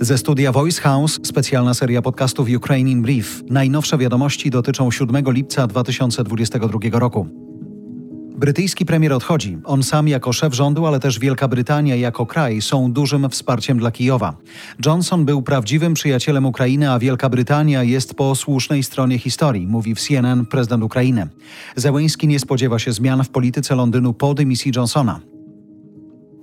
Ze studia Voice House specjalna seria podcastów Ukraine in Brief. Najnowsze wiadomości dotyczą 7 lipca 2022 roku. Brytyjski premier odchodzi. On sam jako szef rządu, ale też Wielka Brytania jako kraj są dużym wsparciem dla Kijowa. Johnson był prawdziwym przyjacielem Ukrainy, a Wielka Brytania jest po słusznej stronie historii, mówi w CNN prezydent Ukrainy. Zełęński nie spodziewa się zmian w polityce Londynu po dymisji Johnsona.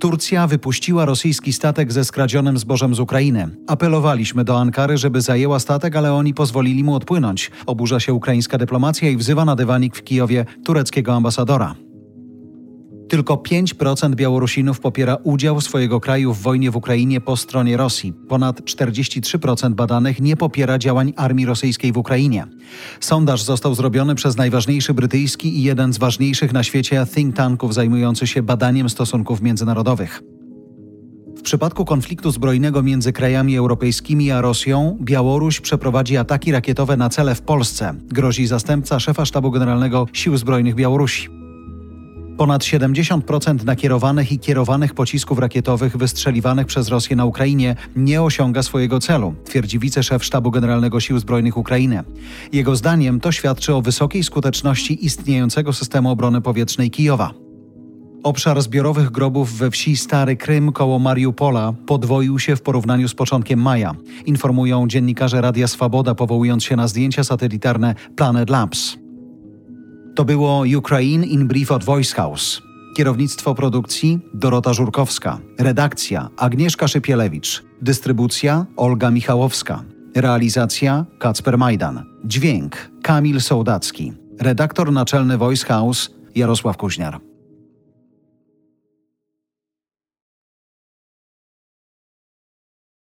Turcja wypuściła rosyjski statek ze skradzionym zbożem z Ukrainy. Apelowaliśmy do Ankary, żeby zajęła statek, ale oni pozwolili mu odpłynąć. Oburza się ukraińska dyplomacja i wzywa na dywanik w Kijowie tureckiego ambasadora. Tylko 5% Białorusinów popiera udział swojego kraju w wojnie w Ukrainie po stronie Rosji. Ponad 43% badanych nie popiera działań armii rosyjskiej w Ukrainie. Sondaż został zrobiony przez najważniejszy brytyjski i jeden z ważniejszych na świecie think tanków zajmujący się badaniem stosunków międzynarodowych. W przypadku konfliktu zbrojnego między krajami europejskimi a Rosją, Białoruś przeprowadzi ataki rakietowe na cele w Polsce, grozi zastępca szefa Sztabu Generalnego Sił Zbrojnych Białorusi. Ponad 70% nakierowanych i kierowanych pocisków rakietowych wystrzeliwanych przez Rosję na Ukrainie nie osiąga swojego celu, twierdzi wiceszef Sztabu Generalnego Sił Zbrojnych Ukrainy. Jego zdaniem to świadczy o wysokiej skuteczności istniejącego systemu obrony powietrznej Kijowa. Obszar zbiorowych grobów we wsi Stary Krym koło Mariupola podwoił się w porównaniu z początkiem maja, informują dziennikarze Radia Swaboda, powołując się na zdjęcia satelitarne Planet Labs. To było Ukraine in Brief od Voice House. Kierownictwo produkcji Dorota Żurkowska. Redakcja Agnieszka Szypielewicz. Dystrybucja Olga Michałowska. Realizacja Kacper Majdan. Dźwięk Kamil Sołdacki. Redaktor naczelny Voice House Jarosław Kuźniar.